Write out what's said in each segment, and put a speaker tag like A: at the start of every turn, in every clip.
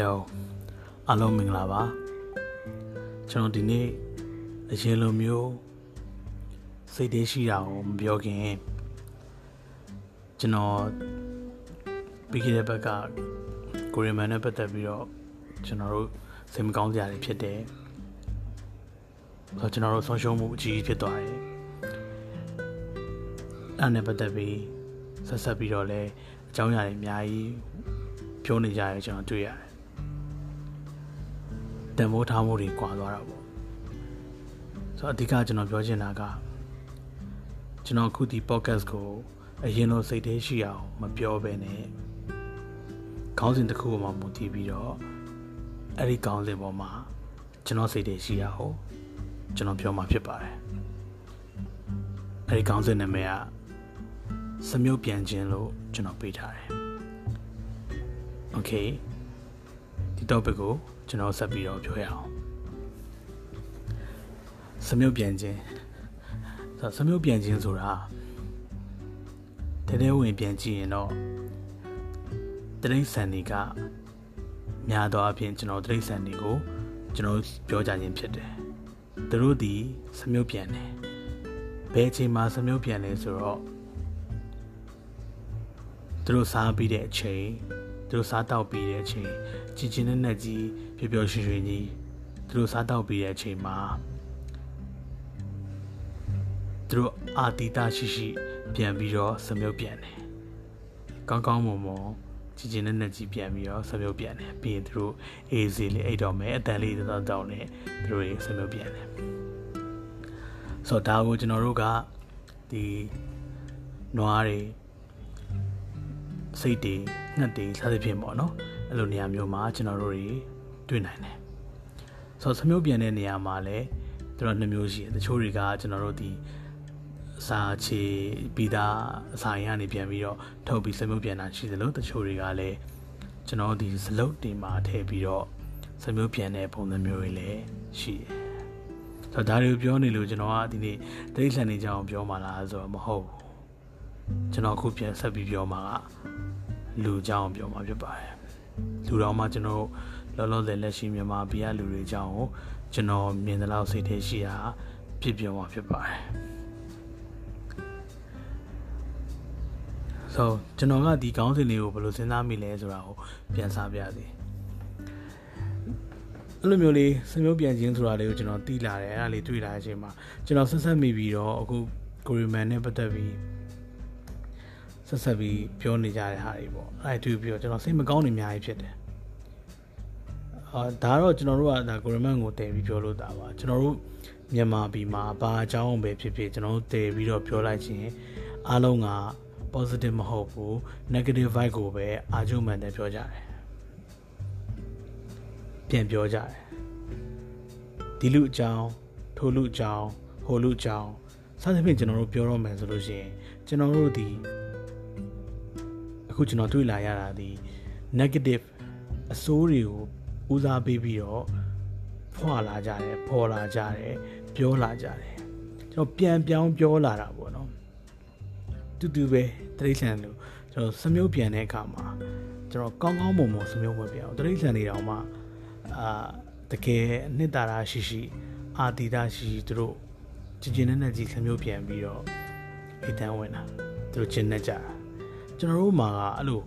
A: ယောအားလုံးမင်္ဂလာပါကျွန်တော်ဒီနေ့အရင်လိုမျိုးစိတ်တည်းရှိတာကိုမပြောခင်ကျွန်တော်ပြီးခဲ့တဲ့ဘက်ကကိုရီမန်နဲ့ပတ်သက်ပြီးတော့ကျွန်တော်တို့စိတ်မကောင်းစရာတွေဖြစ်တယ်ဆိုတော့ကျွန်တော်တို့ဆုံးရှုံးမှုအကြီးဖြစ်သွားတယ်အဲ့နဲ့ပတ်သက်ပြီးဆက်ဆက်ပြီးတော့လဲအကြောင်းအရာတွေအများကြီးပြောနေကြရဲကျွန်တော်တွေ့ရတယ် တန်ဖိုးထားမှုတွေကွာသွားတာပေါ့ဆိုတော့အဓိကကျွန်တော်ပြောချင်တာကကျွန်တော်အခုဒီ podcast ကိုအရင်လိုစိတ်သေးရှိအောင်မပြောဘဲနဲ့ခေါင်းစဉ်တစ်ခုပေါ်မှာမူတည်ပြီးတော့အဲ့ဒီခေါင်းစဉ်ပေါ်မှာကျွန်တော်စိတ်သေးရှိရအောင်ကျွန်တော်ပြောမှာဖြစ်ပါတယ်အဲ့ဒီခေါင်းစဉ်နာမည်ကစမြုပ်ပြန်ခြင်းလို့ကျွန်တော်ပေးထားတယ်။ Okay ဒီ topic ကို ကျွန်တော်ဆက်ပြီးတော့ပြောရအောင်။စမြုပ်ပြန်ခြင်းဆိုစမြုပ်ပြန်ခြင်းဆိုတာတကယ်ဝင်ပြန်ကြည့်ရင်တော့တရိษံတွေကများသောအားဖြင့်ကျွန်တော်တရိษံတွေကိုကျွန်တော်ပြောကြခြင်းဖြစ်တယ်။သူတို့ဒီစမြုပ်ပြန်တယ်။ဘယ်အချိန်မှာစမြုပ်ပြန်လဲဆိုတော့သူတို့စားပြီးတဲ့အချိန် သူတို့စားတောက်ပြီးတဲ့အချိန်ကြည်ကျင်တဲ့နဲ့ကြီးပျော်ပျော်ရွှင်ရွှင်ကြီးသူတို့စားတောက်ပြီးတဲ့အချိန်မှာသူတို့အာတီတာရှိရှိပြန်ပြီးတော့စမြုပ်ပြန်တယ်ကောင်းကောင်းမွန်မွန်ကြည်ကျင်တဲ့နဲ့ကြီးပြန်ပြီးတော့စမြုပ်ပြန်တယ်ပြီးရင်သူတို့အေးစီလေးအိတ်တော့မယ်အတန်လေးတော့တောင်းနေသူတို့စမြုပ်ပြန်တယ်ဆိုတော့ဒါကိုကျွန်တော်တို့ကဒီနွားတွေ စိတ်တွေငှက်တွေစသဖြင့်ပေါ့နော်အဲ့လိုနေရာမျိုးမှာကျွန်တော်တို့တွေတွေ့နိုင်တယ်ဆိုတော့စမျိုးပြန်တဲ့နေရာမှာလည်းတို့တော့နှစ်မျိုးရှိတယ်တချို့တွေကကျွန်တော်တို့ဒီစာချေပြီးသားအစာရကနေပြန်ပြီးတော့ထုတ်ပြီးစမျိုးပြန်တာရှိသလိုတချို့တွေကလည်းကျွန်တော်ဒီစလုတ်တင်မှာထည့်ပြီးတော့စမျိုးပြန်တဲ့ပုံစံမျိုးတွေလည်းရှိတယ်ဆိုတော့ဒါတွေကိုပြောနေလို့ကျွန်တော်ကဒီနေ့တိရစ္ဆာန်တွေကြောင်းပြောမှလားဆိုတော့မဟုတ်ဘူးကျွန်တော်အခုပြန်ဆက်ပြီးပြောမှာက လူအကြောင်းပြောမှာဖြစ်ပါတယ်လူတော်မှကျွန်တော်လောလောဆယ်လက်ရှိမြန်မာပြည်ကလူတွေအကြောင်းကိုကျွန်တော်မြင်တဲ့လောက်စိတ်ထဲရှိတာဖြစ်ပြောမှာဖြစ်ပါတယ်ဆိုကျွန်တော်ကဒီကောင်းစဉ်လေးကိုဘယ်လိုစဉ်းစားမိလဲဆိုတာကိုပြန်စားပြသေးအဲ့လိုမျိုးလေးစမျိုးပြန်ခြင်းဆိုတာလေးကိုကျွန်တော်သိလာတယ်အဲ့ဒါလေးတွေ့လာတဲ့အချိန်မှာကျွန်တော်ဆက်ဆက်မိပြီးတော့အခုကိုရီမန်နဲ့ပတ်သက်ပြီး ဆက်ဆက်ပြီးပြောနေကြတဲ့ဟာတွေပေါ့အဲ့တူပြီးတော့ကျွန်တော်စိတ်မကောင်းနေအများကြီးဖြစ်တယ်အာဒါတော့ကျွန်တော်တို့ကဒါကိုရမန်ကိုတည်ပြီးပြောလို့တာပါကျွန်တော်တို့မြန်မာပြည်မှာဘာအကြောင်းပဲဖြစ်ဖြစ်ကျွန်တော်တို့တည်ပြီးတော့ပြောလိုက်ခြင်းအားလုံးက positive မဟုတ်ဘူး negative vibe ကိုပဲအာကျုံမှန်တယ်ပြောကြတယ်ပြန်ပြောကြတယ်ဒီလူအကြောင်းထိုလူအကြောင်းဟိုလူအကြောင်းစသဖြင့်ကျွန်တော်တို့ပြောတော့မယ်ဆိုလို့ရှိရင်ကျွန်တော်တို့ဒီ အခုကျွန်တော်တွေ့လာရတာဒီ negative အဆိုးတွေကိုဦးစားပေးပြီးတော့ဖွာလာကြတယ်ပေါ်လာကြတယ်ပြောလာကြတယ်ကျွန်တော်ပြန်ပြောင်းပြောလာတာပေါ့နော်တူတူပဲတရိษံလို့ကျွန်တော်စမျိုးပြန်တဲ့အခါမှာကျွန်တော်ကောင်းကောင်းမွန်မွန်စမျိုးမပြောင်းတရိษံတွေတောင်မှအာတကယ်နှစ်တာရာရှိရှိ အာတီတာရှိရှိသူတို့ကြင်ကျင်နဲ့နဲ့ကြီးစမျိုးပြန်ပြီးတော့အိတ်တန်းဝင်တာသူတို့ကျင်နေကြတာ ကျွန်တော်တို့မှာကအဲ့လို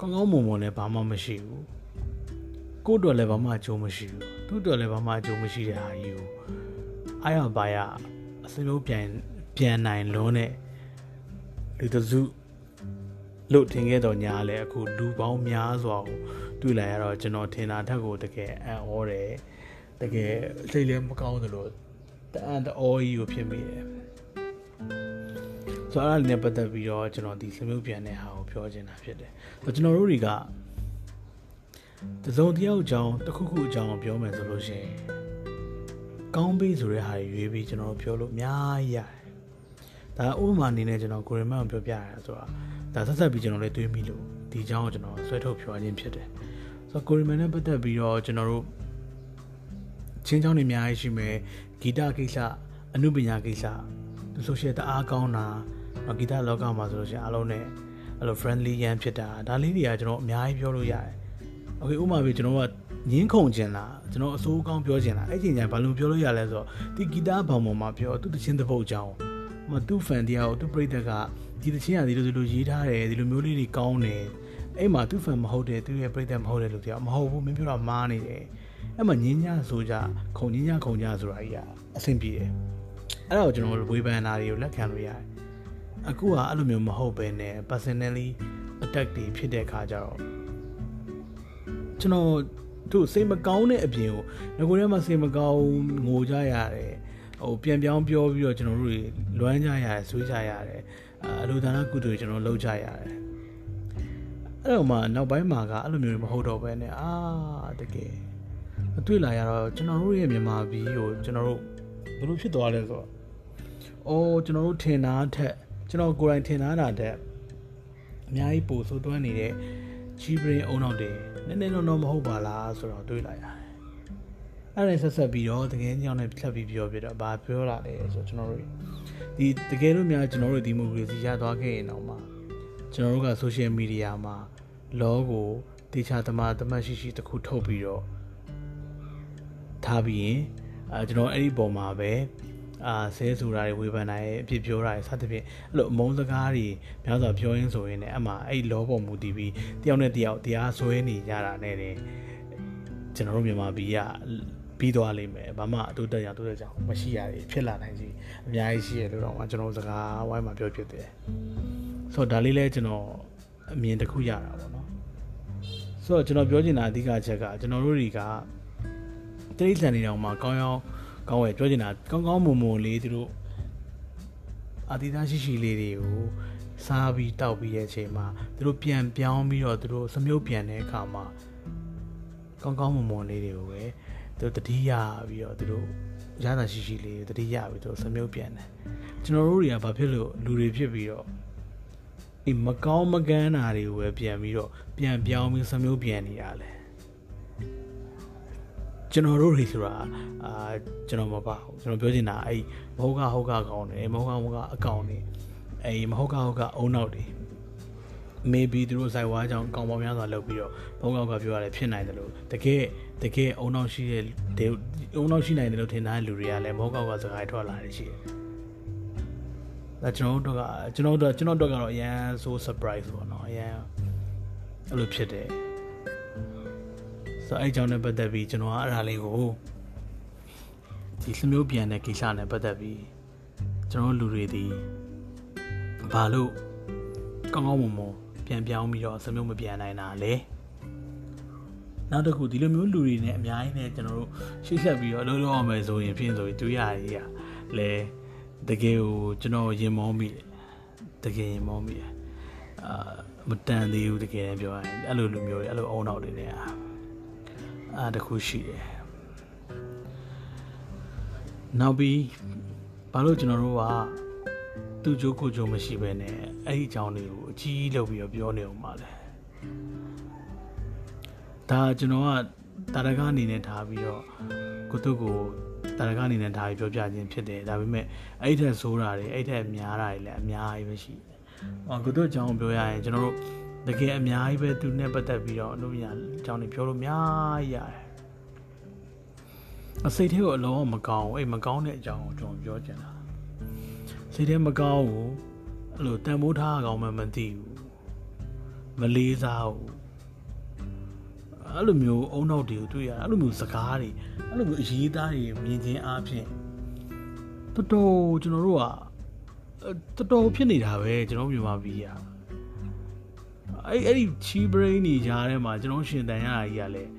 A: ကောင်းကောင်းမွန်မွန်လည်းဘာမှမရှိဘူးကိုယ့်အတွက်လည်းဘာမှအကျိုးမရှိဘူးသူ့အတွက်လည်းဘာမှအကျိုးမရှိတဲ့ဟာကြီးကိုအားရပါရအစမျိုးပြန်ပြန်နိုင်လုံးနဲ့လူတစုလို့ထင်ခဲ့တော့ညာလဲအခုလူပေါင်းများစွာကိုတွေ့လာရတော့ကျွန်တော်ထင်တာထက်ကိုတကယ်အံ့ဩတယ်တကယ်စိတ်လည်းမကောင်းသလိုတအံ့တအောကြီးကိုဖြစ်မိတယ် ဆိုတော့အဲ့ဒါနဲ့ပတ်သက်ပြီးတော့ကျွန်တော်ဒီစမျိုးပြန်တဲ့ဟာကိုပြောချင်တာဖြစ်တယ်။ဆိုကျွန်တော်တို့တွေကတစုံတယောက်အကြောင်းတစ်ခုခုအကြောင်းပြောမယ်ဆိုလို့ရှိရင်ကောင်းပေးဆိုတဲ့ဟာတွေရွေးပြီးကျွန်တော်ပြောလို့အများကြီးရတယ်။ဒါဥပမာအနေနဲ့ကျွန်တော်ကိုရီမန်ကိုပြောပြရတာဆိုတာဒါဆက်ဆက်ပြီးကျွန်တော်လည်းတွေးမိလို့ဒီအကြောင်းကိုကျွန်တော်ဆွဲထုတ်ပြောခြင်းဖြစ်တယ်။ဆိုတော့ကိုရီမန်နဲ့ပတ်သက်ပြီးတော့ကျွန်တော်တို့ချင်းချောင်းတွေအများကြီးရှိမယ်ဂီတကိစ္စအနုပညာကိစ္စသူဆိုရှယ်တအားကောင်းတာ နော်ဂီတလောကမှာဆိုလို့ရှိရင်အားလုံးနဲ့အဲ့လို friendly ရန်ဖြစ်တာဒါလေးတွေကကျွန်တော်အများကြီးပြောလို့ရတယ် โอเคဥမာပဲကျွန်တော်ကငင်းခုန်ကျင်လားကျွန်တော်အစိုးကောင်းပြောကျင်လားအဲ့ချိန်ကျရင်ဘာလို့ပြောလို့ရလဲဆိုတော့ဒီဂီတဘောင်ပေါ်မှာပြောသူတချင်းတစ်ပုတ်ကြောင်းဟိုသူ့ဖန်တရားကိုသူ့ပရိသတ်ကဒီတချင်းကဒီလိုဒီလိုရေးထားတယ်ဒီလိုမျိုးလေးတွေကောင်းတယ်အဲ့မှာသူ့ဖန်မဟုတ်တယ်သူရဲ့ပရိသတ်မဟုတ်တယ်လို့တရားမဟုတ်ဘူးမင်းပြောတာမားနေတယ်အဲ့မှာညင်းညဆိုကြခုံညင်းညခုံညဆိုတာကြီးကအဆင်ပြေတယ်အဲ့ဒါကိုကျွန်တော်ဝေဖန်တာတွေကိုလက်ခံလို့ရတယ် အခုကအဲ့လိုမျိုးမဟုတ်ပဲနဲ့ personally attack တွေဖြစ်တဲ့အခါကျတော့ကျွန်တော်တို့စိတ်မကောင်းတဲ့အပြင်ကိုငကိုထဲမှာစိတ်မကောင်းငိုကြရတယ်ဟိုပြန်ပြောင်းပြောပြီးတော့ကျွန်တော်တို့လွမ်းကြရတယ်ဆွေးကြရတယ်အလိုဒါနကုသိုလ်ကျွန်တော်လုပ်ကြရတယ်အဲ့တော့မှနောက်ပိုင်းမှာကအဲ့လိုမျိုးမဟုတ်တော့ဘဲနဲ့အာတကယ်အတွေ့လာရတော့ကျွန်တော်တို့ရဲ့မြန်မာပြည်ကိုကျွန်တော်တို့ဘယ်လိုဖြစ်သွားလဲဆိုတော့အော်ကျွန်တော်တို့ထင်တာထက် ကျွန်တော်ကိုယ်တိုင်ထင်တာတက်အများကြီးပိုဆိုးသွမ်းနေတဲ့ကြီးပရင်အုံနောက်တွေနည်းနည်းတော့မဟုတ်ပါလားဆိုတော့တွေးလိုက်ရတယ်အဲ့ဒါဆက်ဆက်ပြီးတော့တကယ်ညောင်းနဲ့ဖြတ်ပြီးပြောပြတော့ဘာပြောလာလဲဆိုတော့ကျွန်တော်တို့ဒီတကယ်လို့များကျွန်တော်တို့ဒီမိုကရေစီရသွားခဲ့ရင်တော့မှကျွန်တော်တို့က social media မှာ law ကိုတေချာသမားတမတ်ရှိရှိတစ်ခုထုတ်ပြီးတော့ထားပြီးရင်အဲကျွန်တော်အဲ့ဒီပုံမှာပဲ အာဆဲဆိုတာတွေဝေဖန်တာရဲ့အဖြစ်ပြောတာရဲ့စသဖြင့်အဲ့လိုအမုန်းစကားတွေများစွာပြောရင်းဆိုရင်လည်းအမှအဲ့လောပုံမူတည်ပြီးတယောက်နဲ့တယောက်တရားဆွဲနေကြတာနဲ့တယ်ကျွန်တော်တို့မြန်မာပြည်ကပြီးသွားလိမ့်မယ်ဘာမှအတူတက်ရတူတက်ကြအောင်မရှိရည်ဖြစ်လာနိုင်စီအများကြီးရှိရလို့တော့ကျွန်တော်စကားဝိုင်းမှာပြောဖြစ်တယ်ဆိုတော့ဒါလေးလဲကျွန်တော်အမြင်တစ်ခုရတာပေါ့နော်ဆိုတော့ကျွန်တော်ပြောချင်တာအဓိကချက်ကကျွန်တော်တို့တွေကတိရစ္ဆာန်တွေတောင်မှကောင်းကောင်း ကောင်းဝယ်ပြောချင်တာကောင်းကောင်းမွန်မွန်လေးသူတို့အာတိသားရှိရှိလေးတွေကိုစားပြီးတောက်ပြီးရဲ့အချိန်မှာသူတို့ပြန်ပြောင်းပြီးတော့သူတို့စမြုပ်ပြန်တဲ့အခါမှာကောင်းကောင်းမွန်မွန်လေးတွေကိုပဲသူတို့တတိယပြီးတော့သူတို့ရတာရှိရှိလေးတတိယပြီးတော့စမြုပ်ပြန်တယ်ကျွန်တော်တို့တွေကဘာဖြစ်လို့လူတွေဖြစ်ပြီးတော့ဒီမကောင်းမကန်းတာတွေကိုပဲပြန်ပြီးတော့ပြန်ပြောင်းပြီးစမြုပ်ပြန်နေရလဲ ကျွန်တော်တို့တွေဆိုတာအာကျွန်တော်မပါဘူးကျွန်တော်ပြောချင်တာအဲ့မဟုတ်ကဟုတ်ကကောင်းတယ်မဟုတ်ကမဟုတ်ကအကောင့်တွေအဲ့မဟုတ်ကဟုတ်ကအုံနောက်တွေ maybe သူတို့ဇိုက်ဝါးကြောင့်ကောင်းပေါင်းများစွာလုပ်ပြီးတော့ဘုံကောက်ကပြောရတယ်ဖြစ်နိုင်တယ်လို့တကယ်တကယ်အုံနောက်ရှိတဲ့အုံနောက်ရှိနိုင်တယ်လို့ထင်တဲ့လူတွေကလည်းဘုံကောက်ကစကားထွက်လာတယ်ရှိတယ်ဒါကျွန်တော်တို့ကကျွန်တော်တို့ကျွန်တော်တို့ကတော့အရန် so surprise ပေါ့နော်အရန်အဲ့လိုဖြစ်တယ် ဆိုတော့အဲ့ကြောင့်နဲ့ပတ်သက်ပြီးကျွန်တော်ကအဲ့ဒါလေးကိုဒီစမျိုးပြန်တဲ့ကိစ္စနဲ့ပတ်သက်ပြီးကျွန်တော်လူတွေဒီဘာလို့ကောင်းကောင်းမွန်မွန်ပြန်ပြောင်းပြီးတော့စမျိုးမပြန်နိုင်တာလဲနောက်တစ်ခုဒီလိုမျိုးလူတွေနဲ့အများကြီးနဲ့ကျွန်တော်တို့ရှေ့ဆက်ပြီးတော့အလုပ်လုပ်အောင်မယ်ဆိုရင်ဖြင့်ဆိုရင်တွေ့ရရလဲတကယ်ကိုကျွန်တော်ရင်မောမိတယ်တကယ်ရင်မောမိတယ်အာမတန်သေးဘူးတကယ်ပြောရရင်အဲ့လိုလူမျိုးတွေအဲ့လိုအုံနောက်တွေနဲ့ အားတခုရှိတယ်နောက်ပြီးဘာလို့ကျွန်တော်တို့ကသူ့ကြိုးကိုကြိုးမရှိပဲနဲ့အဲ့ဒီအကြောင်းတွေကိုအကြီးလုပ်ပြီးတော့ပြောနေအောင်ပါလေဒါကျွန်တော်ကတာရကအနေနဲ့ထားပြီးတော့ကိုတုကိုတာရကအနေနဲ့ထားပြီးပြောပြခြင်းဖြစ်တယ်ဒါပေမဲ့အဲ့ထက်ဆိုးတာတွေအဲ့ထက်များတာတွေလည်းအများကြီးပဲရှိတယ်ဟောကိုတုအကြောင်းပြောရရင်ကျွန်တော်တို့ တကယ်အများကြီးပဲသူနဲ့ပတ်သက်ပြီးတော့အလို့ရအကြောင်းတွေပြောလို့အများကြီးရတယ်အစိတ်ထဲကိုအလုံးမကောင်းဘူးအဲ့မကောင်းတဲ့အကြောင်းကိုကျွန်တော်ပြောချင်တာစိတ်ထဲမကောင်းဘူးအဲ့လိုတန်ဖိုးထားအောင်မှမသိဘူးမလေးစားဘူးအဲ့လိုမျိုးအုံနောက်တွေကိုတွေ့ရအဲ့လိုမျိုးစကားတွေအဲ့လိုမျိုးအရေးသားတွေမြင်ချင်းအားဖြင့်တော်တော်ကျွန်တော်တို့ကတော်တော်ဖြစ်နေတာပဲကျွန်တော်မြန်မာပြည်က အဲ့အဲ့ဒီ chi brain နေကြတဲ့မှာကျွန်တော်ရှင်တန်ရတာကြီးကလည်း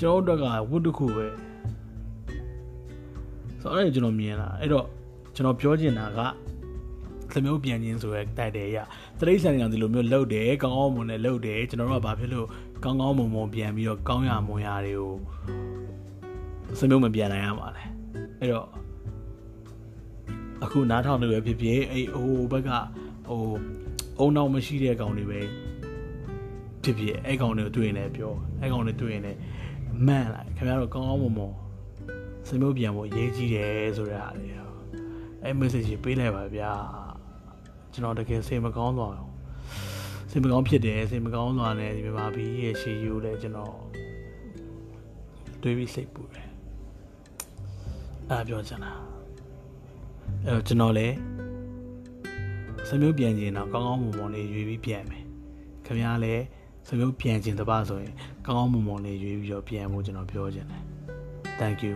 A: ကျွန်တော်တို့ကဝတ်တစ်ခုပဲဆိုတော့အဲ့ကျွန်တော်မြင်လာအဲ့တော့ကျွန်တော်ပြောချင်တာကသမျိုးပြန်ခြင်းဆိုရဲတိုက်တယ်ရတရိတ်ဆန်နေအောင်ဒီလိုမျိုးလှုပ်တယ်ကောင်းကောင်းမွန်နဲ့လှုပ်တယ်ကျွန်တော်တို့ကဘာဖြစ်လို့ကောင်းကောင်းမွန်မွန်ပြန်ပြီးတော့ကောင်းရမွန်ရတွေကိုသမျိုးမပြန်နိုင်ရပါလဲအဲ့တော့အခုနားထောင်လို့ပဲဖြစ်ဖြစ်အဲ့ဟိုဘက်ကဟိုအုံနောက်မရှိတဲ့ကောင်တွေပဲ ဖြစ်ဖြစ်အဲ့ကောင်တွေကိုတွေ့ရင်လည်းပြောအဲ့ကောင်တွေတွေ့ရင်လည်းမှန်လိုက်ခင်ဗျားတို့ကောင်းကောင်းမွန်မွန်စမျိုးပြန်ဖို့အရေးကြီးတယ်ဆိုတဲ့ဟာတွေအဲ့ message ပေးလိုက်ပါဗျာကျွန်တော်တကယ်စိတ်မကောင်းသွားအောင်စိတ်မကောင်းဖြစ်တယ်စိတ်မကောင်းသွားတယ်ဒီမြန်မာပြည်ရဲ့ရှေးယူလည်းကျွန်တော်တွေးပြီးစိတ်ပူတယ်အဲ့ပြောချင်တာအဲ့တော့ကျွန်တော်လည်းစမျိုးပြန်ကျင်တော့ကောင်းကောင်းမွန်မွန်လေးရွေးပြီးပြန်မယ်ခင်ဗျားလည်း စမျိုးပြန်ကျင်တပါဆိုရင်ကောင်းကောင်းမွန်မွန်လေးရွေးပြီးတော့ပြန်ဖို့ကျွန်တော်ပြောချင်တယ် thank you